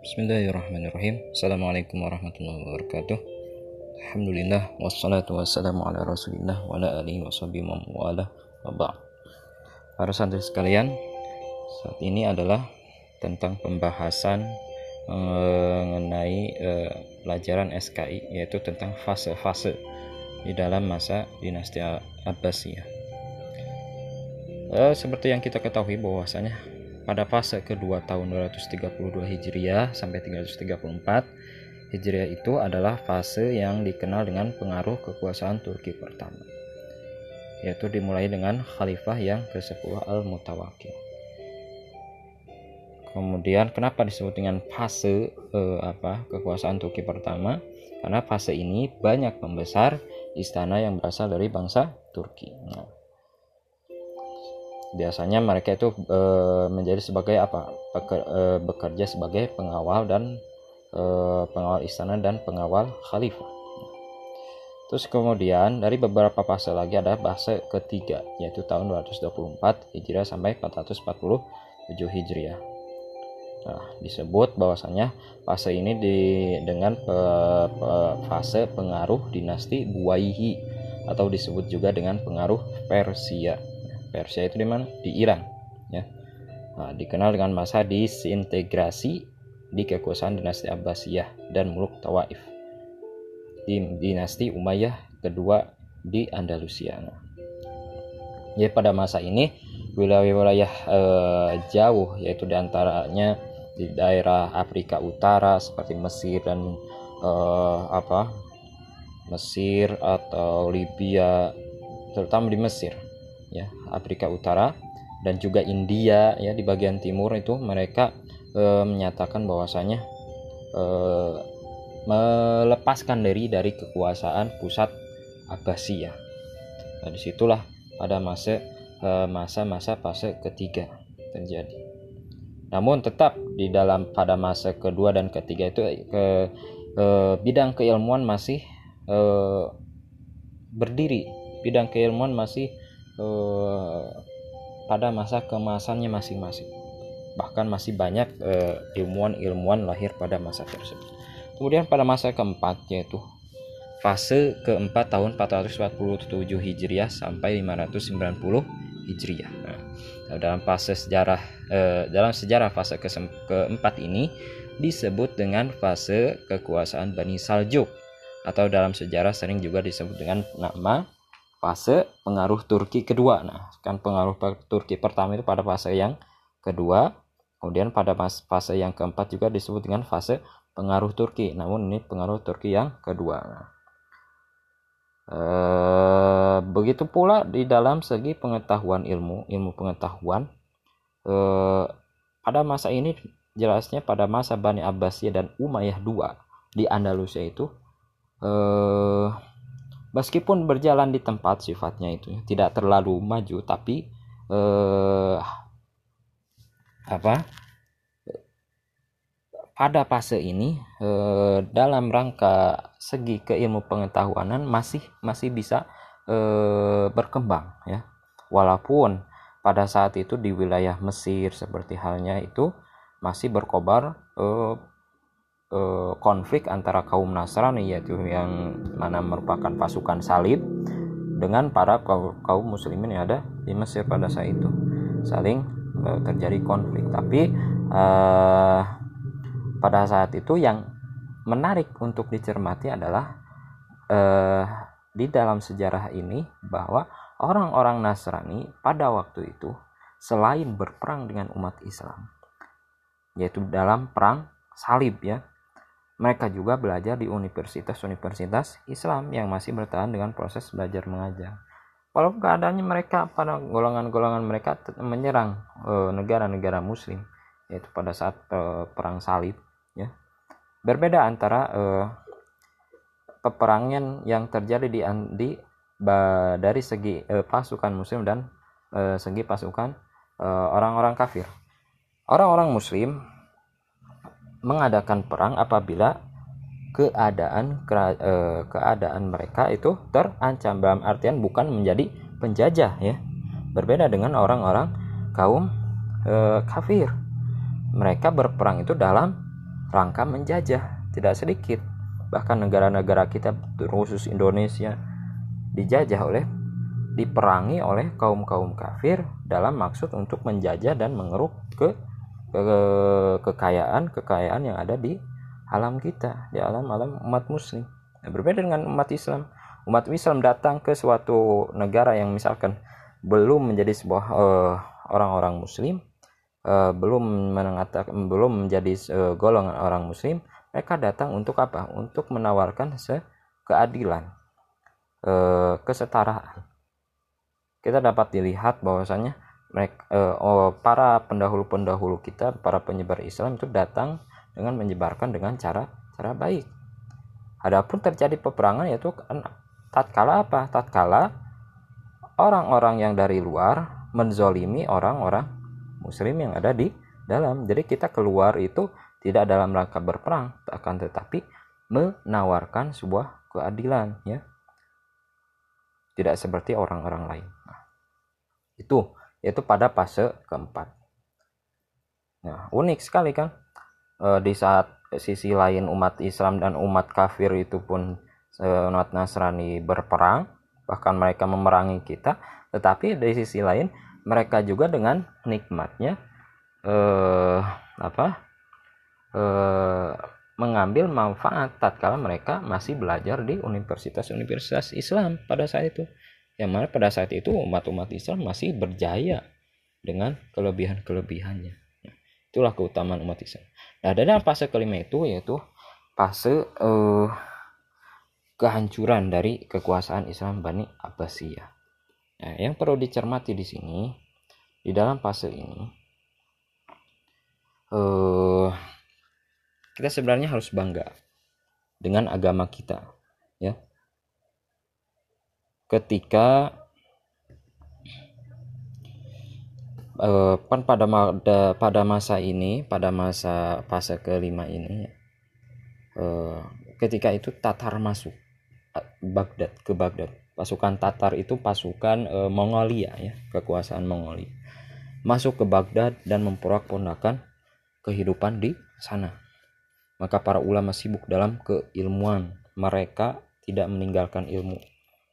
Bismillahirrahmanirrahim. Assalamualaikum warahmatullahi wabarakatuh. Alhamdulillah Wassalatu wassalamu ala rasulillah Wa ala alihi wa sahbihi wa wa Para santri sekalian Saat ini adalah Tentang pembahasan Mengenai eh, Pelajaran SKI Yaitu tentang fase-fase Di dalam masa dinasti Abbasiyah. Eh, Seperti yang kita ketahui bahwasanya pada fase kedua tahun 232 Hijriah sampai 334 Hijriah itu adalah fase yang dikenal dengan pengaruh kekuasaan Turki pertama yaitu dimulai dengan khalifah yang ke-10 Al-Mutawakil. Kemudian kenapa disebut dengan fase eh, apa kekuasaan Turki pertama? Karena fase ini banyak membesar istana yang berasal dari bangsa Turki. Nah, biasanya mereka itu e, menjadi sebagai apa? Beker, e, bekerja sebagai pengawal dan e, pengawal istana dan pengawal khalifah. Terus kemudian dari beberapa fase lagi ada fase ketiga yaitu tahun 224 Hijriah sampai 447 Hijriah. Nah disebut bahwasanya fase ini di, dengan pe, pe, fase pengaruh dinasti Buaihi atau disebut juga dengan pengaruh Persia Persia itu di mana? Di Iran. Ya. Nah, dikenal dengan masa disintegrasi di kekuasaan dinasti Abbasiyah dan Muluk Tawaif. Di dinasti Umayyah kedua di Andalusia. Nah, ya pada masa ini wilayah-wilayah eh, jauh yaitu di antaranya di daerah Afrika Utara seperti Mesir dan eh, apa Mesir atau Libya terutama di Mesir ya Afrika Utara dan juga India ya di bagian timur itu mereka e, menyatakan bahwasanya e, melepaskan diri dari kekuasaan pusat Abbasiyah. Nah di situlah pada masa masa-masa fase ketiga terjadi. Namun tetap di dalam pada masa kedua dan ketiga itu ke, ke bidang keilmuan masih e, berdiri, bidang keilmuan masih uh, pada masa kemasannya masing-masing. Bahkan masih banyak ilmuwan-ilmuwan lahir pada masa tersebut. Kemudian pada masa keempat yaitu fase keempat tahun 447 Hijriah sampai 590 Hijriah. Nah, dalam fase sejarah eh, dalam sejarah fase ke keempat ini disebut dengan fase kekuasaan Bani Saljuk atau dalam sejarah sering juga disebut dengan nama fase pengaruh Turki kedua. Nah, kan pengaruh Turki pertama itu pada fase yang kedua, kemudian pada fase yang keempat juga disebut dengan fase pengaruh Turki. Namun ini pengaruh Turki yang kedua. Nah, e, begitu pula di dalam segi pengetahuan ilmu, ilmu pengetahuan e, pada masa ini jelasnya pada masa Bani Abbasiyah dan Umayyah II di Andalusia itu eh meskipun berjalan di tempat sifatnya itu tidak terlalu maju tapi eh, apa? Pada fase ini eh, dalam rangka segi keilmu pengetahuanan masih masih bisa eh, berkembang ya. Walaupun pada saat itu di wilayah Mesir seperti halnya itu masih berkobar eh, uh, konflik antara kaum Nasrani yaitu yang mana merupakan pasukan salib dengan para kaum, muslimin yang ada di Mesir pada saat itu. Saling uh, terjadi konflik. Tapi uh, pada saat itu yang menarik untuk dicermati adalah uh, di dalam sejarah ini bahwa orang-orang Nasrani pada waktu itu selain berperang dengan umat Islam yaitu dalam perang salib ya mereka juga belajar di universitas-universitas Islam yang masih bertahan dengan proses belajar mengajar. Walaupun keadaannya mereka pada golongan-golongan mereka menyerang eh, negara-negara Muslim, yaitu pada saat e, perang Salib, ya berbeda antara e, peperangan yang terjadi di, di dari segi pasukan Muslim dan segi pasukan orang-orang kafir. Orang-orang Muslim mengadakan perang apabila keadaan eh, keadaan mereka itu terancam. Dalam artian bukan menjadi penjajah ya. Berbeda dengan orang-orang kaum eh, kafir. Mereka berperang itu dalam rangka menjajah tidak sedikit. Bahkan negara-negara kita khusus Indonesia dijajah oleh diperangi oleh kaum-kaum kafir dalam maksud untuk menjajah dan mengeruk ke, ke kekayaan kekayaan yang ada di alam kita di alam alam umat muslim nah, berbeda dengan umat Islam umat Islam datang ke suatu negara yang misalkan belum menjadi sebuah uh, orang-orang Muslim, uh, belum mengatakan belum menjadi uh, golongan orang Muslim, mereka datang untuk apa? Untuk menawarkan keadilan, uh, kesetaraan. Kita dapat dilihat bahwasanya mereka uh, oh, para pendahulu-pendahulu kita, para penyebar Islam itu datang dengan menyebarkan dengan cara cara baik. Adapun terjadi peperangan yaitu tatkala apa? Tatkala orang-orang yang dari luar menzolimi orang-orang muslim yang ada di dalam. Jadi kita keluar itu tidak dalam rangka berperang akan tetapi menawarkan sebuah keadilan ya. Tidak seperti orang-orang lain. Nah, itu yaitu pada fase keempat nah unik sekali kan e, di saat sisi lain umat Islam dan umat kafir itu pun umat Nasrani berperang, bahkan mereka memerangi kita, tetapi dari sisi lain mereka juga dengan nikmatnya eh, apa eh, mengambil manfaat tatkala mereka masih belajar di universitas-universitas Islam pada saat itu. Yang mana pada saat itu umat-umat Islam masih berjaya dengan kelebihan-kelebihannya. Itulah keutamaan umat Islam. Nah, dalam fase kelima itu yaitu fase eh, kehancuran dari kekuasaan Islam Bani Abbasiyah. Nah, yang perlu dicermati di sini di dalam fase ini uh, kita sebenarnya harus bangga dengan agama kita, ya. Ketika uh, pan pada pada masa ini, pada masa fase kelima ini, uh, ketika itu Tatar masuk Baghdad ke Baghdad. Pasukan Tatar itu pasukan e, Mongolia ya, kekuasaan Mongolia. Masuk ke Baghdad dan memporak-pondakan kehidupan di sana. Maka para ulama sibuk dalam keilmuan. Mereka tidak meninggalkan ilmu.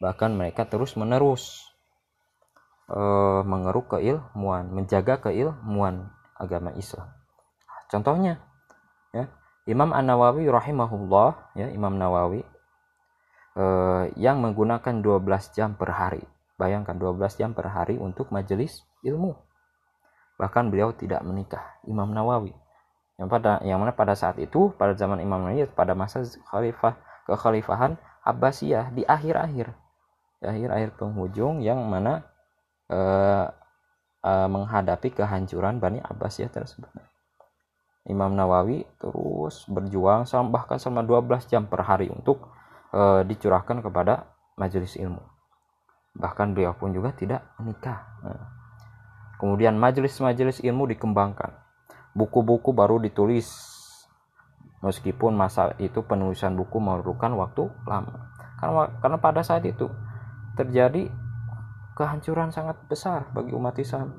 Bahkan mereka terus-menerus e, mengeruk keilmuan, menjaga keilmuan agama Islam. Contohnya ya, Imam An-Nawawi rahimahullah ya Imam Nawawi eh, yang menggunakan 12 jam per hari. Bayangkan 12 jam per hari untuk majelis ilmu. Bahkan beliau tidak menikah, Imam Nawawi. Yang pada yang mana pada saat itu pada zaman Imam Nawawi pada masa khalifah kekhalifahan Abbasiyah di akhir-akhir di akhir-akhir penghujung yang mana eh, eh, menghadapi kehancuran Bani Abbasiyah tersebut. Imam Nawawi terus berjuang bahkan selama 12 jam per hari untuk e, dicurahkan kepada majelis ilmu. Bahkan beliau pun juga tidak menikah. Nah. Kemudian majelis-majelis ilmu dikembangkan. Buku-buku baru ditulis. Meskipun masa itu penulisan buku memerlukan waktu lama. Karena, karena pada saat itu terjadi kehancuran sangat besar bagi umat Islam.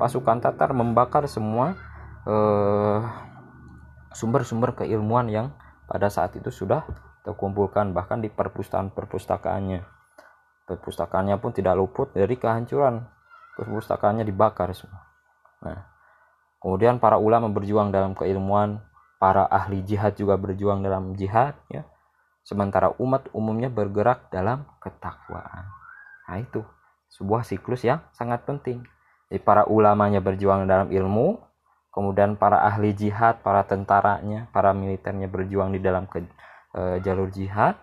Pasukan Tatar membakar semua eh, sumber-sumber keilmuan yang pada saat itu sudah terkumpulkan bahkan di perpustakaan-perpustakaannya. Perpustakaannya pun tidak luput dari kehancuran. Perpustakaannya dibakar semua. Nah, kemudian para ulama berjuang dalam keilmuan, para ahli jihad juga berjuang dalam jihad ya. Sementara umat umumnya bergerak dalam ketakwaan. Nah, itu sebuah siklus yang sangat penting. Jadi para ulamanya berjuang dalam ilmu, kemudian para ahli jihad, para tentaranya, para militernya berjuang di dalam ke, e, jalur jihad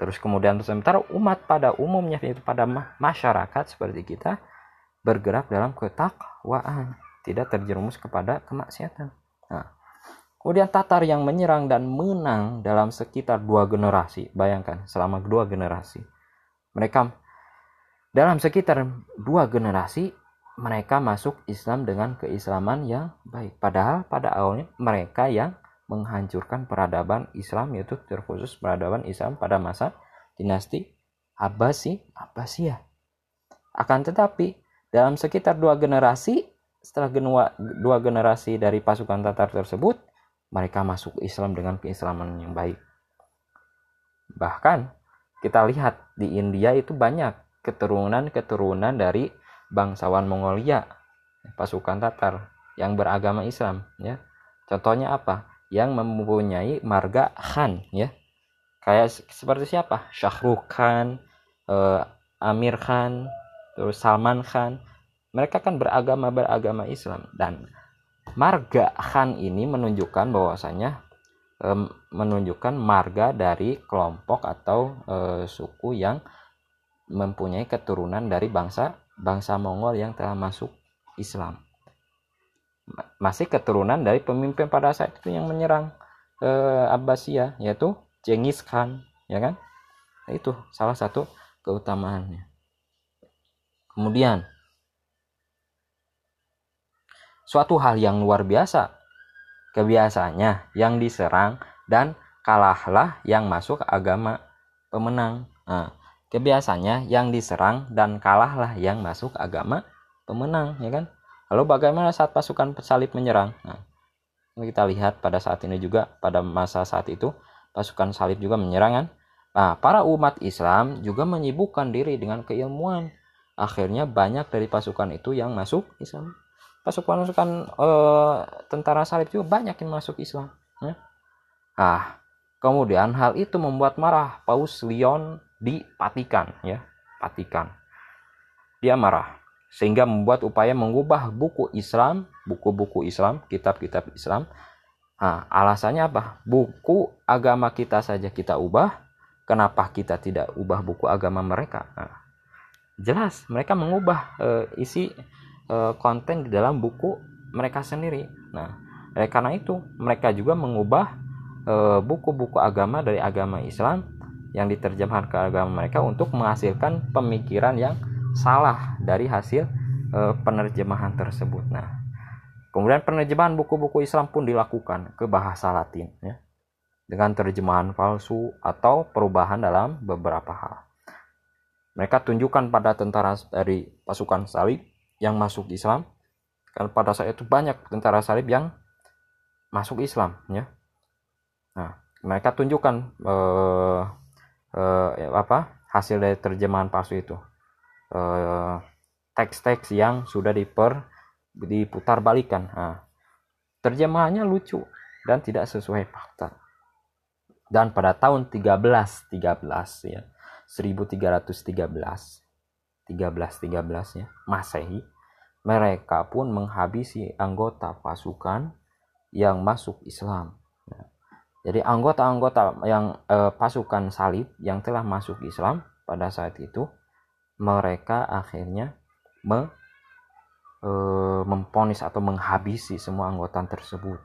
terus kemudian sementara umat pada umumnya yaitu pada masyarakat seperti kita bergerak dalam ketakwaan tidak terjerumus kepada kemaksiatan nah kemudian Tatar yang menyerang dan menang dalam sekitar dua generasi. Bayangkan selama dua generasi. Mereka dalam sekitar dua generasi mereka masuk Islam dengan keislaman yang baik. Padahal pada awalnya mereka yang menghancurkan peradaban Islam yaitu terkhusus peradaban Islam pada masa dinasti Abbasi Abbasiyah. Akan tetapi dalam sekitar dua generasi setelah genua, dua generasi dari pasukan Tatar tersebut mereka masuk Islam dengan keislaman yang baik. Bahkan kita lihat di India itu banyak keturunan-keturunan dari bangsawan Mongolia, pasukan Tatar yang beragama Islam ya. Contohnya apa? Yang mempunyai marga Khan ya. Kayak seperti siapa? Syahrukh Khan, eh, Amir Khan, terus Salman Khan. Mereka kan beragama beragama Islam dan marga Khan ini menunjukkan bahwasanya menunjukkan marga dari kelompok atau eh, suku yang mempunyai keturunan dari bangsa bangsa Mongol yang telah masuk Islam. Masih keturunan dari pemimpin pada saat itu yang menyerang eh, Abbasiyah yaitu Genghis Khan, ya kan? Itu salah satu keutamaannya. Kemudian suatu hal yang luar biasa. Kebiasaannya yang diserang dan kalahlah yang masuk agama pemenang. Nah, kebiasaannya yang diserang dan kalahlah yang masuk agama pemenang ya kan? Lalu bagaimana saat pasukan salib menyerang? Nah, kita lihat pada saat ini juga pada masa saat itu pasukan salib juga menyerang kan? Nah para umat Islam juga menyibukkan diri dengan keilmuan. Akhirnya banyak dari pasukan itu yang masuk Islam pasukan-pasukan eh, tentara salib juga banyak yang masuk Islam ya. ah kemudian hal itu membuat marah Paus Leon di Patikan ya. Patikan dia marah sehingga membuat upaya mengubah buku Islam buku-buku Islam kitab-kitab Islam. Nah, alasannya apa? Buku agama kita saja kita ubah kenapa kita tidak ubah buku agama mereka? Nah, jelas mereka mengubah e, isi e, konten di dalam buku mereka sendiri nah oleh karena itu mereka juga mengubah eh, buku-buku agama dari agama Islam yang diterjemahkan ke agama mereka untuk menghasilkan pemikiran yang salah dari hasil e, penerjemahan tersebut. Nah, kemudian penerjemahan buku-buku Islam pun dilakukan ke bahasa Latin ya. Dengan terjemahan palsu atau perubahan dalam beberapa hal. Mereka tunjukkan pada tentara dari pasukan salib yang masuk Islam. Karena pada saat itu banyak tentara salib yang masuk Islam ya. Nah, mereka tunjukkan eh, uh, apa hasil dari terjemahan palsu itu uh, teks-teks yang sudah diper diputar balikan nah, terjemahannya lucu dan tidak sesuai fakta dan pada tahun 1313 ya 1313 1313 ya Masehi mereka pun menghabisi anggota pasukan yang masuk Islam jadi anggota-anggota yang eh, pasukan salib yang telah masuk Islam pada saat itu mereka akhirnya me, eh, memponis atau menghabisi semua anggota tersebut.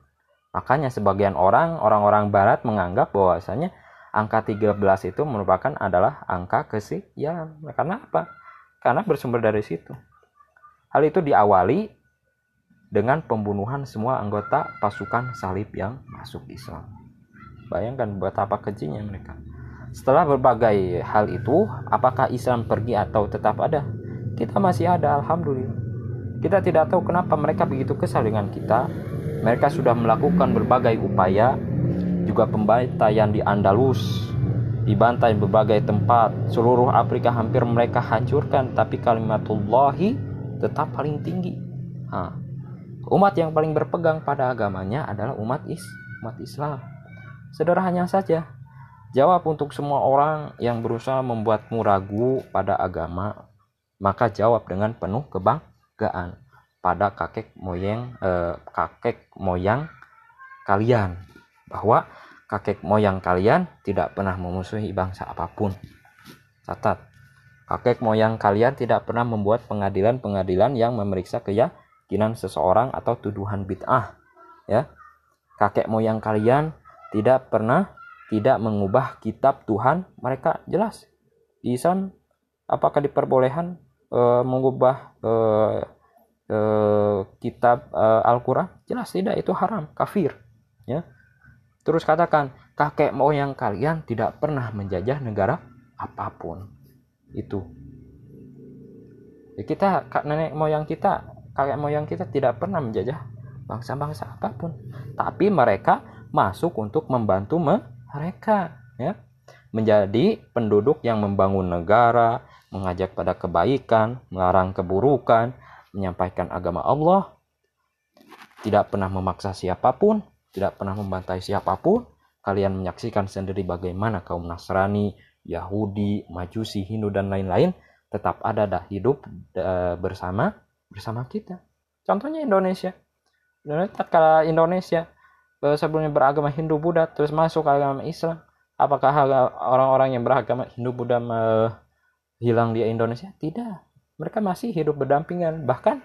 Makanya sebagian orang orang-orang barat menganggap bahwasanya angka 13 itu merupakan adalah angka kesialan. Karena apa? Karena bersumber dari situ. Hal itu diawali dengan pembunuhan semua anggota pasukan salib yang masuk Islam. Bayangkan buat apa kejinya mereka. Setelah berbagai hal itu, apakah Islam pergi atau tetap ada? Kita masih ada, alhamdulillah. Kita tidak tahu kenapa mereka begitu kesal dengan kita. Mereka sudah melakukan berbagai upaya, juga pembantaian di Andalus, dibantai berbagai tempat. Seluruh Afrika hampir mereka hancurkan, tapi kalimatullahi tetap paling tinggi. Ha. Umat yang paling berpegang pada agamanya adalah umat is, umat Islam. Sederhana saja. Jawab untuk semua orang yang berusaha membuatmu ragu pada agama, maka jawab dengan penuh kebanggaan pada kakek moyang eh, kakek moyang kalian bahwa kakek moyang kalian tidak pernah memusuhi bangsa apa pun. Catat, kakek moyang kalian tidak pernah membuat pengadilan-pengadilan yang memeriksa keyakinan seseorang atau tuduhan bid'ah. Ya, kakek moyang kalian tidak pernah tidak mengubah kitab Tuhan mereka jelas di sana apakah diperbolehkan e, mengubah e, e, kitab e, Al-Quran jelas tidak itu haram kafir ya terus katakan kakek moyang kalian tidak pernah menjajah negara apa pun. Itu. Ya kita nenek moyang kita kakek moyang kita tidak pernah menjajah bangsa-bangsa apa pun. Tapi mereka masuk untuk membantu mereka ya. Menjadi penduduk yang membangun negara, mengajak pada kebaikan, melarang keburukan, menyampaikan agama Allah, tidak pernah memaksa siapa pun, tidak pernah membantai siapa pun. Kalian menyaksikan sendiri bagaimana kaum Nasrani, Yahudi, Majusi, Hindu dan lain-lain tetap ada dah hidup uh, bersama bersama kita. Contohnya Indonesia. Kalau Indonesia uh, sebelumnya beragama Hindu Buddha terus masuk agama Islam, apakah orang-orang yang beragama Hindu Buddha uh, hilang di Indonesia? Tidak. Mereka masih hidup berdampingan. Bahkan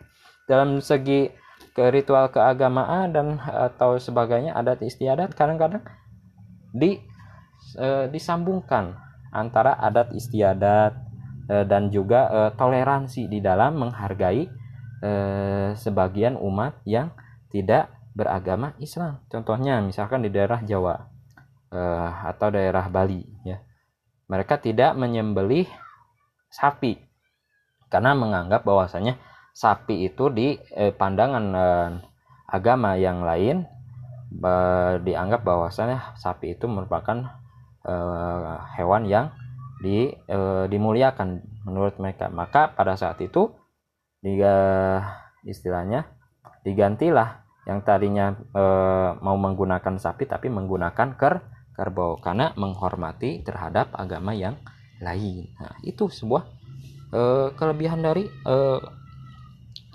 dalam segi ke ritual keagamaan dan atau sebagainya adat istiadat kadang-kadang di e, disambungkan antara adat istiadat e, dan juga e, toleransi di dalam menghargai e, sebagian umat yang tidak beragama Islam. Contohnya misalkan di daerah Jawa e, atau daerah Bali ya. Mereka tidak menyembelih sapi karena menganggap bahwasanya sapi itu di eh, pandangan eh, agama yang lain eh, dianggap bahwasanya sapi itu merupakan eh, hewan yang di eh, dimuliakan menurut mereka. Maka pada saat itu diga istilahnya digantilah yang tadinya eh, mau menggunakan sapi tapi menggunakan ker kerbau karena menghormati terhadap agama yang lain. Nah itu sebuah eh, kelebihan dari eh,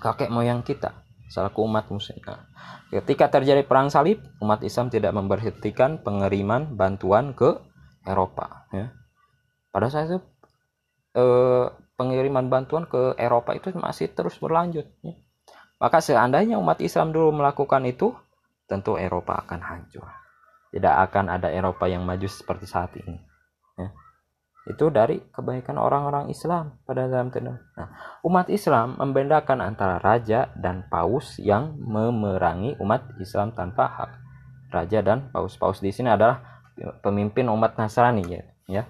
kakek moyang kita selaku umat muslim. Nah, ketika terjadi perang salib, umat Islam tidak memberhentikan pengiriman bantuan ke Eropa. Ya. Pada saat itu eh, pengiriman bantuan ke Eropa itu masih terus berlanjut. Ya. Maka seandainya umat Islam dulu melakukan itu, tentu Eropa akan hancur. Tidak akan ada Eropa yang maju seperti saat ini itu dari kebaikan orang-orang Islam pada zaman itu. Nah, umat Islam membedakan antara raja dan paus yang memerangi umat Islam tanpa hak. Raja dan paus. Paus di sini adalah pemimpin umat Nasrani ya, ya.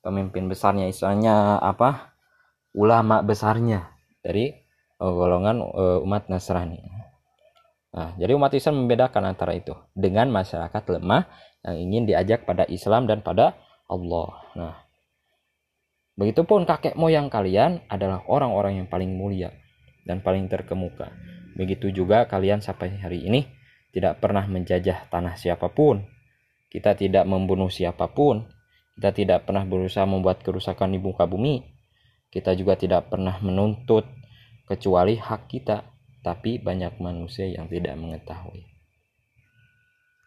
Pemimpin besarnya istilahnya apa? Ulama besarnya dari uh, golongan uh, umat Nasrani. Nah, jadi umat Islam membedakan antara itu dengan masyarakat lemah yang ingin diajak pada Islam dan pada Allah. Nah, Begitupun kakek moyang kalian adalah orang-orang yang paling mulia dan paling terkemuka. Begitu juga kalian sampai hari ini tidak pernah menjajah tanah siapa pun. Kita tidak membunuh siapa pun. Kita tidak pernah berusaha membuat kerusakan di muka bumi. Kita juga tidak pernah menuntut kecuali hak kita. Tapi banyak manusia yang tidak mengetahui.